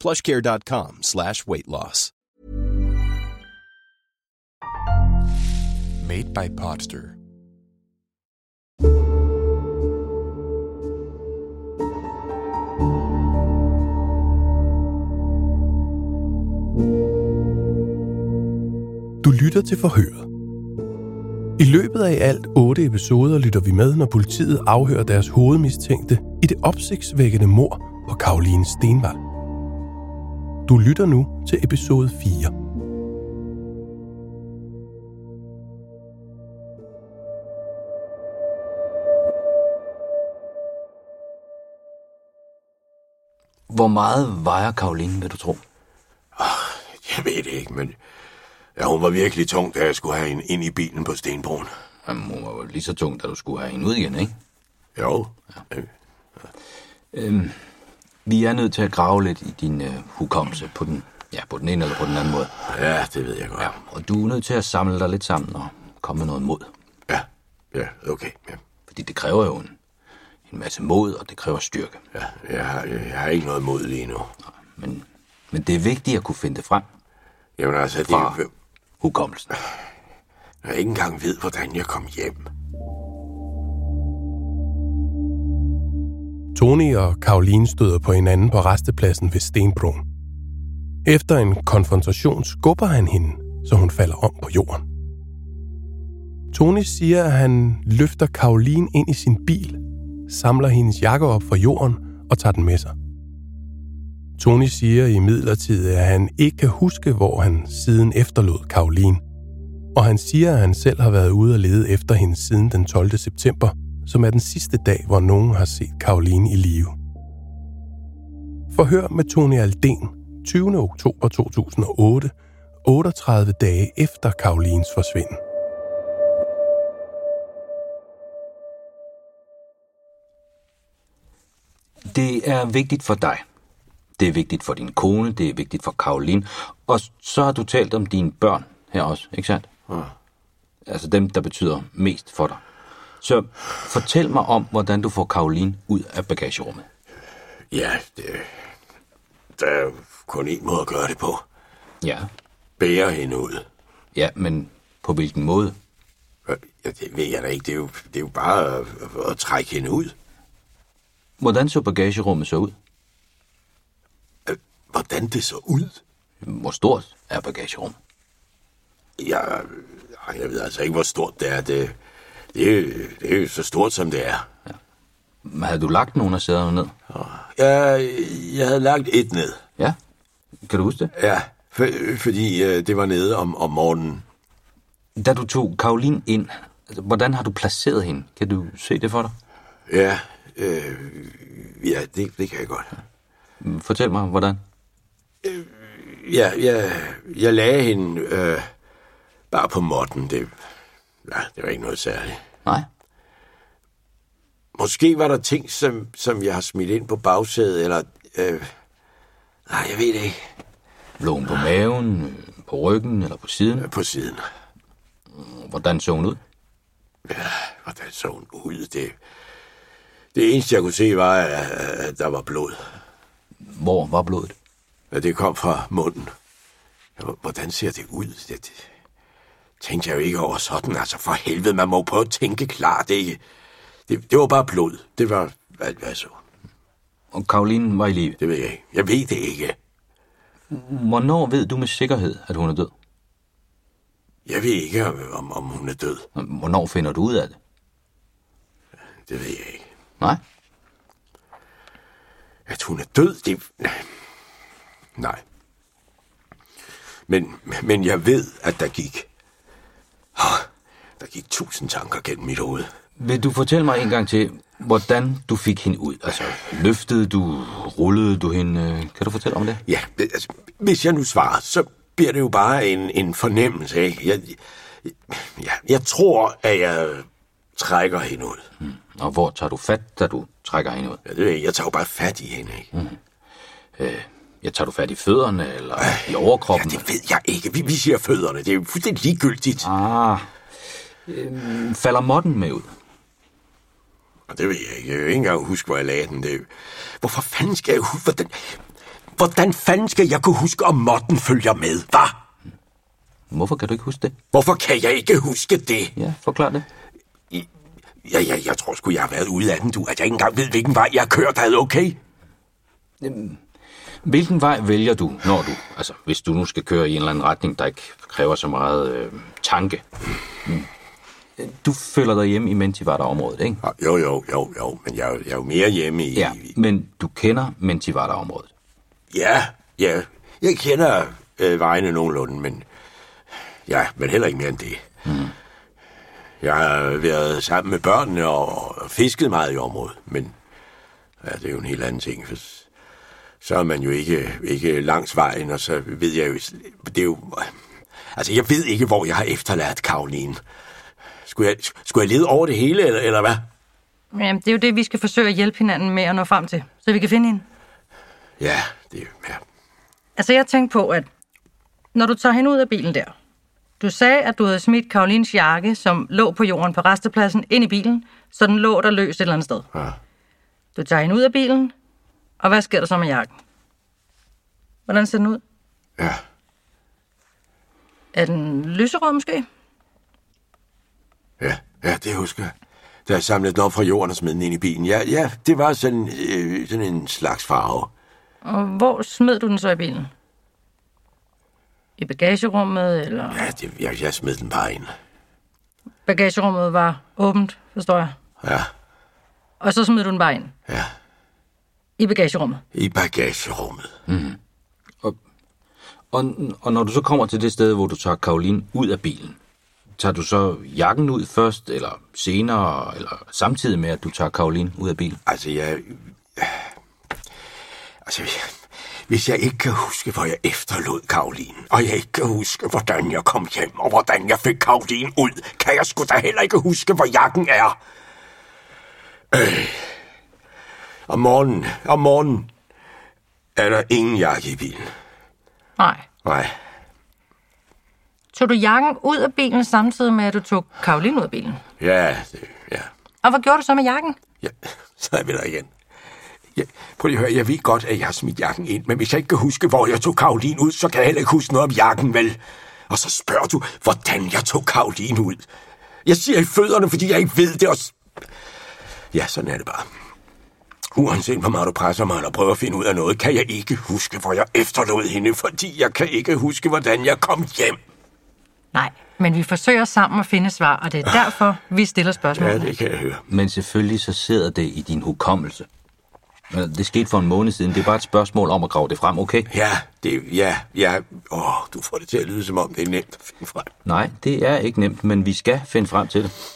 plushcare.com slash weight loss. Made by Podster. Du lytter til forhøret. I løbet af i alt otte episoder lytter vi med, når politiet afhører deres hovedmistænkte i det opsigtsvækkende mor på Karoline Stenvald. Du lytter nu til episode 4. Hvor meget vejer Karoline, vil du tro? Jeg ved det ikke, men ja, hun var virkelig tung, da jeg skulle have hende ind i bilen på Stenbroen. Jamen, hun var jo lige så tung, da du skulle have hende ud igen, ikke? Jo. Ja. Øhm, vi er nødt til at grave lidt i din øh, hukommelse på den, ja, på den ene eller på den anden måde. ja, det ved jeg godt. Ja, og du er nødt til at samle dig lidt sammen og komme med noget mod. Ja, ja okay. Ja. Fordi det kræver jo en, en masse mod, og det kræver styrke. Ja, jeg, har, jeg har ikke noget mod lige nu. Men, men det er vigtigt at kunne finde det frem Jamen altså, det, fra er- hukommelsen. jeg ikke engang ved, hvordan jeg kom hjem. Tony og Karoline støder på hinanden på restepladsen ved Stenbroen. Efter en konfrontation skubber han hende, så hun falder om på jorden. Tony siger, at han løfter Karoline ind i sin bil, samler hendes jakke op fra jorden og tager den med sig. Tony siger i midlertid, at han ikke kan huske, hvor han siden efterlod Karoline. Og han siger, at han selv har været ude og lede efter hende siden den 12. september, som er den sidste dag, hvor nogen har set Karoline i live. Forhør med Tony Alden 20. oktober 2008, 38 dage efter Karolines forsvinden. Det er vigtigt for dig. Det er vigtigt for din kone, det er vigtigt for Karoline. Og så har du talt om dine børn her også, ikke sandt? Ja. Altså dem, der betyder mest for dig. Så fortæl mig om, hvordan du får Karoline ud af bagagerummet. Ja, det, der er kun én måde at gøre det på. Ja. Bære hende ud. Ja, men på hvilken måde? Ja, det ved jeg da ikke. Det er jo, det er jo bare at, at trække hende ud. Hvordan så bagagerummet så ud? Hvordan det så ud? Hvor stort er bagagerummet? Jeg, jeg ved altså ikke, hvor stort det er. Det, det, er, jo- det er jo så stort, som det er. Havde du lagt nogle af sæderne ned? Jeg, jeg havde lagt et ned. Ja. Kan du huske det? Ja, for, fordi øh, det var nede om, om morgenen. Da du tog Karoline ind, altså, hvordan har du placeret hende? Kan du se det for dig? Ja, øh, ja det, det kan jeg godt. Fortæl mig, hvordan? Ja, jeg, jeg lagde hende øh, bare på måtten. Det, ja, det var ikke noget særligt. Nej. Måske var der ting, som, som jeg har smidt ind på bagsædet, eller... Øh, nej, jeg ved det ikke. Lå hun på maven, på ryggen eller på siden? På siden. Hvordan så hun ud? Hvordan så hun ud? Det, det eneste, jeg kunne se, var, at, der var blod. Hvor var blodet? Og det kom fra munden. Ja, hvor- Hvordan ser det ud? Det tænkte jeg jo ikke over sådan. Altså for helvede, man må prøve at tænke klart. Det, det, det var bare blod. Det var alt, hvad jeg så. Og Karoline var i live. Det ved jeg ikke. Jeg ved det ikke. Hvornår ved du med sikkerhed, at hun er død? Jeg ved ikke, om, om hun er død. Hvornår finder du ud af det? Det ved jeg ikke. Nej? At hun er død, det... Nej. Men, men jeg ved, at der gik... Oh, der gik tusind tanker gennem mit hoved. Vil du fortælle mig en gang til, hvordan du fik hende ud? Altså, løftede du, rullede du hende? Kan du fortælle om det? Ja, altså, hvis jeg nu svarer, så bliver det jo bare en, en fornemmelse, ikke? Jeg, jeg, jeg tror, at jeg trækker hende ud. Hmm. Og hvor tager du fat, da du trækker hende ud? Ja, det ved jeg, jeg tager jo bare fat i hende, ikke? Hmm. Øh, jeg tager du fat i fødderne, eller øh, i overkroppen? Ja, det ved jeg ikke. Vi, vi siger fødderne. Det er jo fuldstændig ligegyldigt. Ah, øh, falder modden med ud? Og det ved jeg ikke. Jeg kan ikke engang huske, hvor jeg lagde den. Det... Hvorfor fanden skal jeg huske... Hvordan... Hvordan fanden skal jeg kunne huske, om Morten følger med, hvad? Hvorfor kan du ikke huske det? Hvorfor kan jeg ikke huske det? Ja, forklar det. Ja, ja, jeg tror sgu, jeg har været ude af den, du. At jeg ikke engang ved, hvilken vej jeg har kørt. Er det okay? Hvilken vej vælger du, når du... Altså, hvis du nu skal køre i en eller anden retning, der ikke kræver så meget øh, tanke. Mm. Du føler dig hjemme i Mentivata-området, ikke? Jo, jo, jo, jo. Men jeg, jeg er jo mere hjemme i... Ja, men du kender Mentivata-området? Ja, ja. Jeg kender øh, vejene nogenlunde, men... Ja, men heller ikke mere end det. Mm. Jeg har været sammen med børnene og, og fisket meget i området, men... Ja, det er jo en helt anden ting, for så er man jo ikke, ikke langs vejen, og så ved jeg jo... Det er jo... Altså, jeg ved ikke, hvor jeg har efterladt Karoline. Skulle jeg, skulle jeg lede over det hele, eller, eller hvad? Jamen, det er jo det, vi skal forsøge at hjælpe hinanden med at nå frem til, så vi kan finde hende. Ja, det er ja. Altså, jeg tænkte på, at når du tager hende ud af bilen der, du sagde, at du havde smidt Karolines jakke, som lå på jorden på restepladsen, ind i bilen, så den lå der løst et eller andet sted. Ja. Du tager hende ud af bilen, og hvad sker der så med jakken? Hvordan ser den ud? Ja. Er den lyserød måske? Ja, ja, det husker jeg. Da jeg samlede den op fra jorden og smed den ind i bilen. Ja, ja det var sådan, øh, sådan en slags farve. Og hvor smed du den så i bilen? I bagagerummet, eller? Ja, det, jeg, jeg smed den bare ind. Bagagerummet var åbent, forstår jeg. Ja. Og så smed du den bare ind? Ja. I bagagerummet? I bagagerummet. Mm. Og, og, og når du så kommer til det sted, hvor du tager Karoline ud af bilen, tager du så jakken ud først, eller senere, eller samtidig med, at du tager Karoline ud af bilen? Altså, jeg... Altså, hvis jeg ikke kan huske, hvor jeg efterlod Karoline, og jeg ikke kan huske, hvordan jeg kom hjem, og hvordan jeg fik Karoline ud, kan jeg sgu da heller ikke huske, hvor jakken er. Øh. Om morgenen, om morgenen, er der ingen jakke i bilen. Nej. Nej. Tog du jakken ud af bilen samtidig med, at du tog Karoline ud af bilen? Ja, det, ja. Og hvad gjorde du så med jakken? Ja, så er vi der igen. Ja, prøv lige at høre, jeg ved godt, at jeg har smidt jakken ind, men hvis jeg ikke kan huske, hvor jeg tog Karoline ud, så kan jeg heller ikke huske noget om jakken, vel? Og så spørger du, hvordan jeg tog Karoline ud. Jeg siger i fødderne, fordi jeg ikke ved det, og... Ja, sådan er det bare. Uanset hvor meget du presser mig eller prøver at finde ud af noget, kan jeg ikke huske, hvor jeg efterlod hende, fordi jeg kan ikke huske, hvordan jeg kom hjem. Nej, men vi forsøger sammen at finde svar, og det er derfor, vi stiller spørgsmål. Ja, det kan jeg høre. Men selvfølgelig så sidder det i din hukommelse. Det skete for en måned siden. Det er bare et spørgsmål om at grave det frem, okay? Ja, det, ja, ja. Åh, du får det til at lyde, som om det er nemt at finde frem. Nej, det er ikke nemt, men vi skal finde frem til det.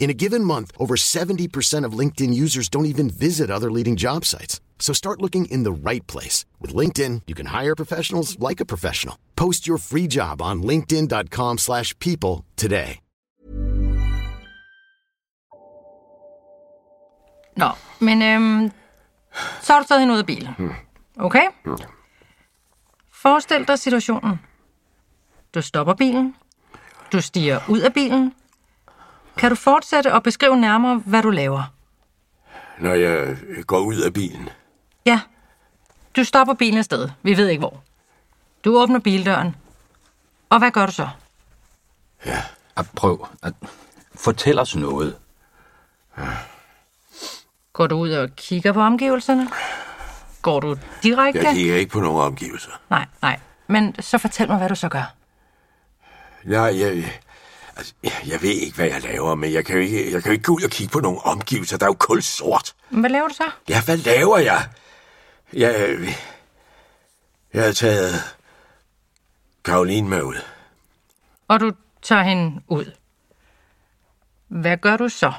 In a given month, over 70% of LinkedIn users don't even visit other leading job sites. So start looking in the right place. With LinkedIn, you can hire professionals like a professional. Post your free job on linkedin.com slash people today. Nå, men øhm, så har du taget hende ud af bilen. Hmm. Okay? Hmm. Forestil dig situationen. Du stopper bilen. Du stiger ud af bilen. Kan du fortsætte og beskrive nærmere, hvad du laver? Når jeg går ud af bilen. Ja. Du stopper bilen et sted. Vi ved ikke hvor. Du åbner bildøren. Og hvad gør du så? At prøv at fortæl os noget. Går du ud og kigger på omgivelserne? Går du direkte? Jeg kigger ikke på nogen omgivelser. Nej, nej. Men så fortæl mig, hvad du så gør. Nej, jeg, altså, jeg, ved ikke, hvad jeg laver, men jeg kan jo ikke, jeg kan jo ikke gå ud og kigge på nogle omgivelser. Der er jo kul sort. Hvad laver du så? Ja, hvad laver jeg? Jeg, jeg har taget Karoline med ud. Og du tager hende ud. Hvad gør du så?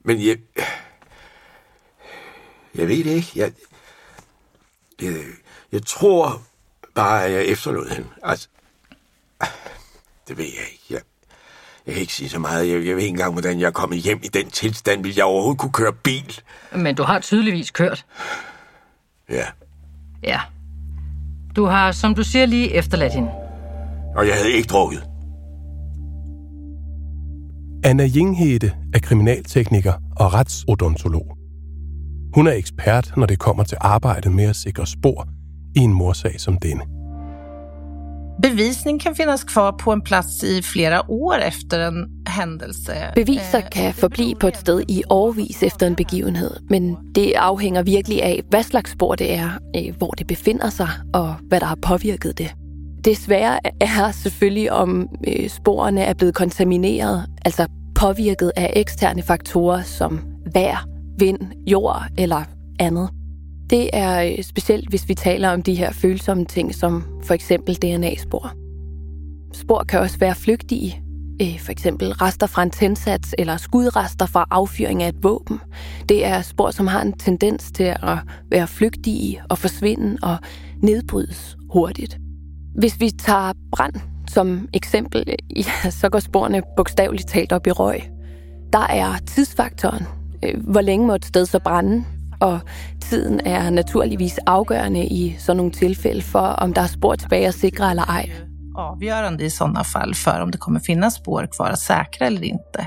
Men jeg... Jeg ved det ikke. Jeg, jeg, jeg tror bare, at jeg efterlod hende. Altså, det ved jeg ikke. Jeg, jeg kan ikke sige så meget. Jeg, jeg ved ikke engang, hvordan jeg er kommet hjem i den tilstand. Vil jeg overhovedet kunne køre bil? Men du har tydeligvis kørt. Ja. Ja. Du har, som du siger, lige efterladt hende. Og jeg havde ikke drukket. Anna Jinghede er kriminaltekniker og retsodontolog. Hun er ekspert, når det kommer til arbejdet med at sikre spor i en morsag som denne. Bevisning kan finnas kvar på en plats i flera år efter en händelse. Beviser Eh, kan forblive på et sted i årvis efter en begivenhed, men det afhænger virkelig af, hvad slags spor det er, øh, hvor det befinder sig og hvad der har påvirket det. Det svære er selvfølgelig, om øh, sporene er blevet kontamineret, altså påvirket af eksterne faktorer som vejr, vind, jord eller andet. Det er øh, specielt, hvis vi taler om de her følsomme ting, som for eksempel DNA-spor. Spor kan også være flygtige, øh, for eksempel rester fra en tændsats eller skudrester fra affyring af et våben. Det er spor, som har en tendens til at være flygtige og forsvinde og nedbrydes hurtigt. Hvis vi tager brand som eksempel, øh, ja, så går sporene bogstaveligt talt op i røg. Der er tidsfaktoren. Hvor længe må et sted så brænde? Og tiden er naturligvis afgørende i sådan nogle tilfælde for, om der er spor tilbage at sikre eller ej. avgörande i sådana fall för om det kommer finnas spår kvar att säkra eller inte.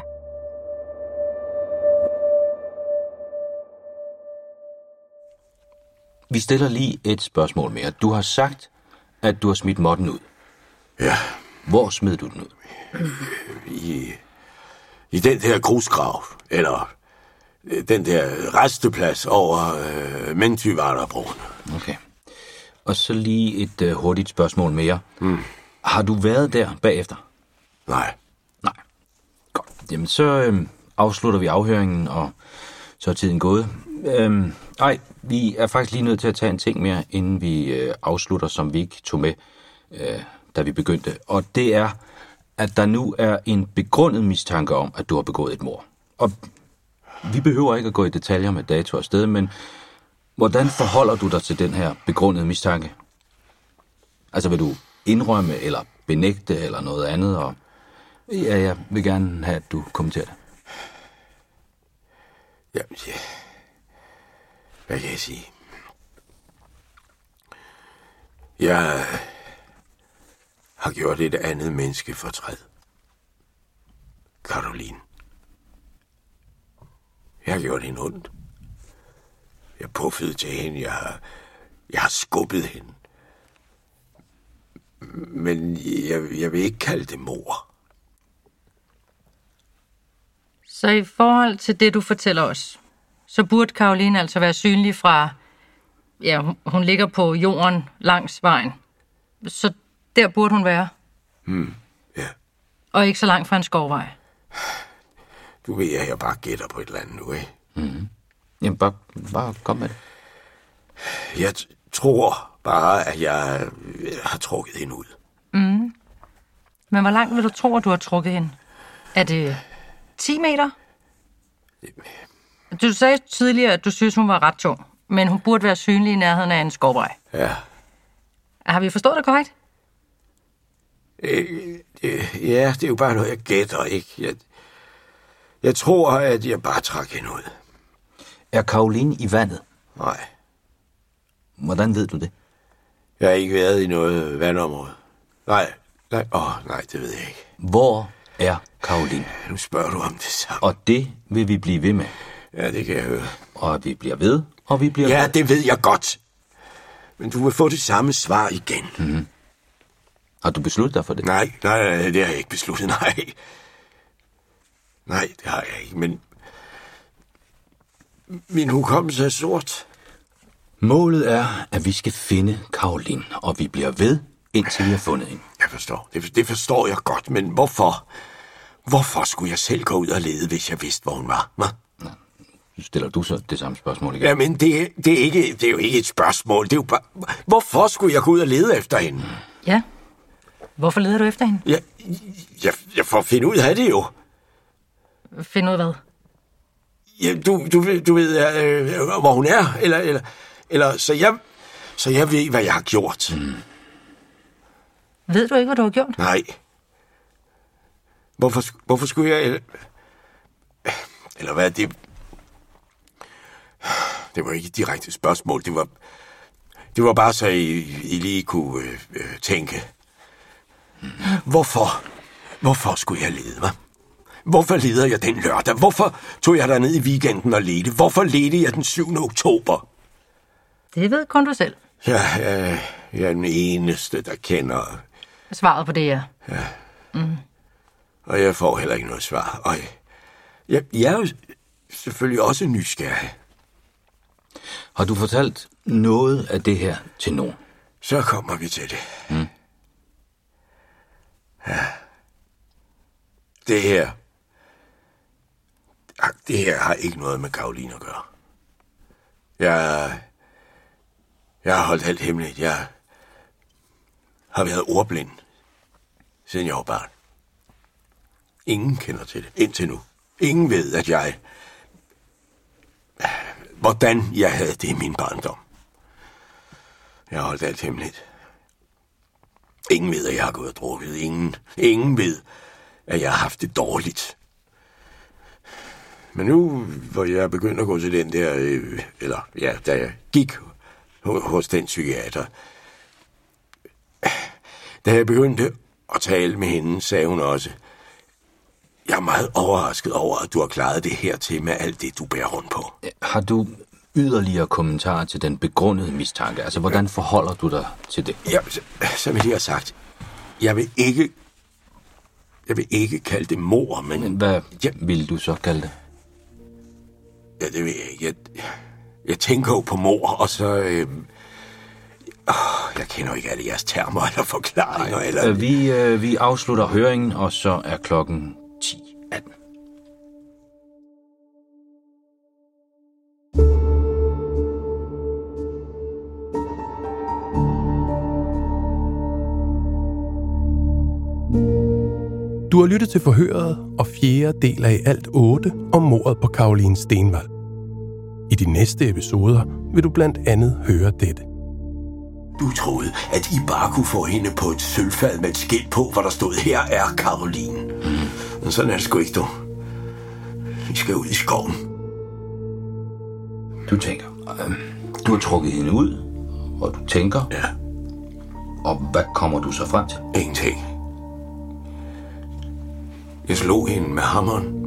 Vi stiller lige et spørgsmål mere. Du har sagt, at du har smidt modden ud. Ja, Hvor smed du den ud? i, i den der grusgrav, eller den der resteplads over øh, Mentyvarderbroen. Okay. Og så lige et uh, hurtigt spørgsmål mere. Mm. Har du været der bagefter? Nej, Nej. Godt. Jamen, så øhm, afslutter vi afhøringen, og så er tiden gået. Øhm, nej, vi er faktisk lige nødt til at tage en ting mere, inden vi øh, afslutter, som vi ikke tog med, øh, da vi begyndte. Og det er, at der nu er en begrundet mistanke om, at du har begået et mord. Og vi behøver ikke at gå i detaljer med dato og sted, men hvordan forholder du dig til den her begrundede mistanke? Altså vil du indrømme eller benægte eller noget andet? Og ja, jeg vil gerne have, at du kommenterer det. ja, ja. hvad kan jeg sige? Jeg har gjort et andet menneske fortræd. Karoline. Jeg har gjort hende ondt. Jeg puffede til hende. Jeg har, jeg har skubbet hende. Men jeg, jeg vil ikke kalde det mor. Så i forhold til det, du fortæller os, så burde Karoline altså være synlig fra, ja, hun- ligger på jorden langs vejen. Så der burde hun være, Ja, og ikke så langt fra en skovvej. du ved, at jeg bare gætter på et eller andet nu, ikke? Jamen, bare, bare kom med det. Jeg t- tror bare, at jeg øh, har trukket hende ud. Mm. Men hvor langt vil du tro, at du har trukket hende? Er det 10 meter? Du sagde tidligere, at du synes, hun var ret tung, men hun burde være synlig i nærheden af en skovvej. Ja. Har vi forstået det korrekt? Øh, øh, ja, det er jo bare noget, jeg gætter, ikke? Jeg, jeg tror, at jeg bare trak hende ud. Er Karoline i vandet? Nej, Hvordan ved du det? jeg har ikke været i noget vandområde. Nej, nej, åh, nej, det ved jeg ikke. Hvor er Karoline? Nu spørger du om det samme. Og det vil vi blive ved med. Ja, det kan jeg høre. Og vi bliver ved, og vi bliver Ja, ved. det ved jeg godt. Men du vil få det samme svar igen. Mm-hmm. Har du besluttet dig for det? Nej, nej, nej, det har jeg ikke besluttet, nej. Nej, det har jeg ikke, men... Min hukommelse er sort. Målet er, at vi skal finde Karoline, og vi bliver ved, indtil vi har fundet hende. Jeg forstår. Det, det forstår jeg godt, men hvorfor? Hvorfor skulle jeg selv gå ud og lede, hvis jeg vidste, hvor hun var? Hva? Så stiller du så det samme spørgsmål igen. Jamen, det, det, er ikke, det er jo ikke et spørgsmål. Det er jo bare... Hvorfor skulle jeg gå ud og lede efter hende? Ja. Hvorfor leder du efter hende? Jeg, jeg, jeg får finde ud af det jo. Find ud af hvad? Ja, du, du, du ved, øh, hvor hun er, eller, eller, eller så, jeg, så jeg ved, hvad jeg har gjort. Mm. Ved du ikke, hvad du har gjort? Nej. Hvorfor, hvorfor skulle jeg... Eller, eller hvad, det... Det var ikke et direkte spørgsmål, det var... Det var bare så, I, I lige kunne øh, øh, tænke. Hvorfor? Hvorfor skulle jeg lede, hva'? Hvorfor leder jeg den lørdag? Hvorfor tog jeg ned i weekenden og ledte? Hvorfor ledte jeg den 7. oktober? Det ved kun du selv. Jeg, jeg, jeg er den eneste, der kender, Svaret på det er. Ja. Mm. og jeg får heller ikke noget svar. Og jeg, jeg, jeg er jo selvfølgelig også nysgerrig. Har du fortalt noget af det her til nogen? Så kommer vi til det. Mm. Ja. Det her... Det her har ikke noget med Karoline at gøre. Jeg... Jeg har holdt alt hemmeligt. Jeg har været ordblind, siden jeg var barn. Ingen kender til det, indtil nu. Ingen ved, at jeg... Hvordan jeg havde det i min barndom. Jeg har holdt alt hemmeligt. Ingen ved, at jeg har gået og drukket. Ingen, ingen ved, at jeg har haft det dårligt. Men nu, hvor jeg er begyndt at gå til den der, øh, eller ja, da jeg gik ho- hos den psykiater, da jeg begyndte at tale med hende, sagde hun også, jeg er meget overrasket over, at du har klaret det her til med alt det, du bærer rundt på. Har du yderligere kommentarer til den begrundede mistanke? Altså, hvordan forholder du dig til det? Ja, som jeg lige har sagt, jeg vil ikke, jeg vil ikke kalde det mor, men... Men hvad ja. vil du så kalde det? Ja, det ved jeg ikke. Jeg, jeg tænker jo på mor, og så... Øh, åh, jeg kender jo ikke alle jeres termer eller forklaringer. eller... Øh, vi, øh, vi afslutter høringen, og så er klokken 10. Du har lyttet til forhøret og fjerde del af i alt 8 om mordet på Karoline Stenvald. I de næste episoder vil du blandt andet høre dette. Du troede, at I bare kunne få hende på et sølvfad med et skilt på, hvor der stod, her er Karoline. Mm. Men sådan er det sgu ikke, du. Vi skal ud i skoven. Du tænker, øh, du har trukket hende ud, og du tænker. Ja. Og hvad kommer du så frem til? Ingenting. Jeg slog hende med hammeren.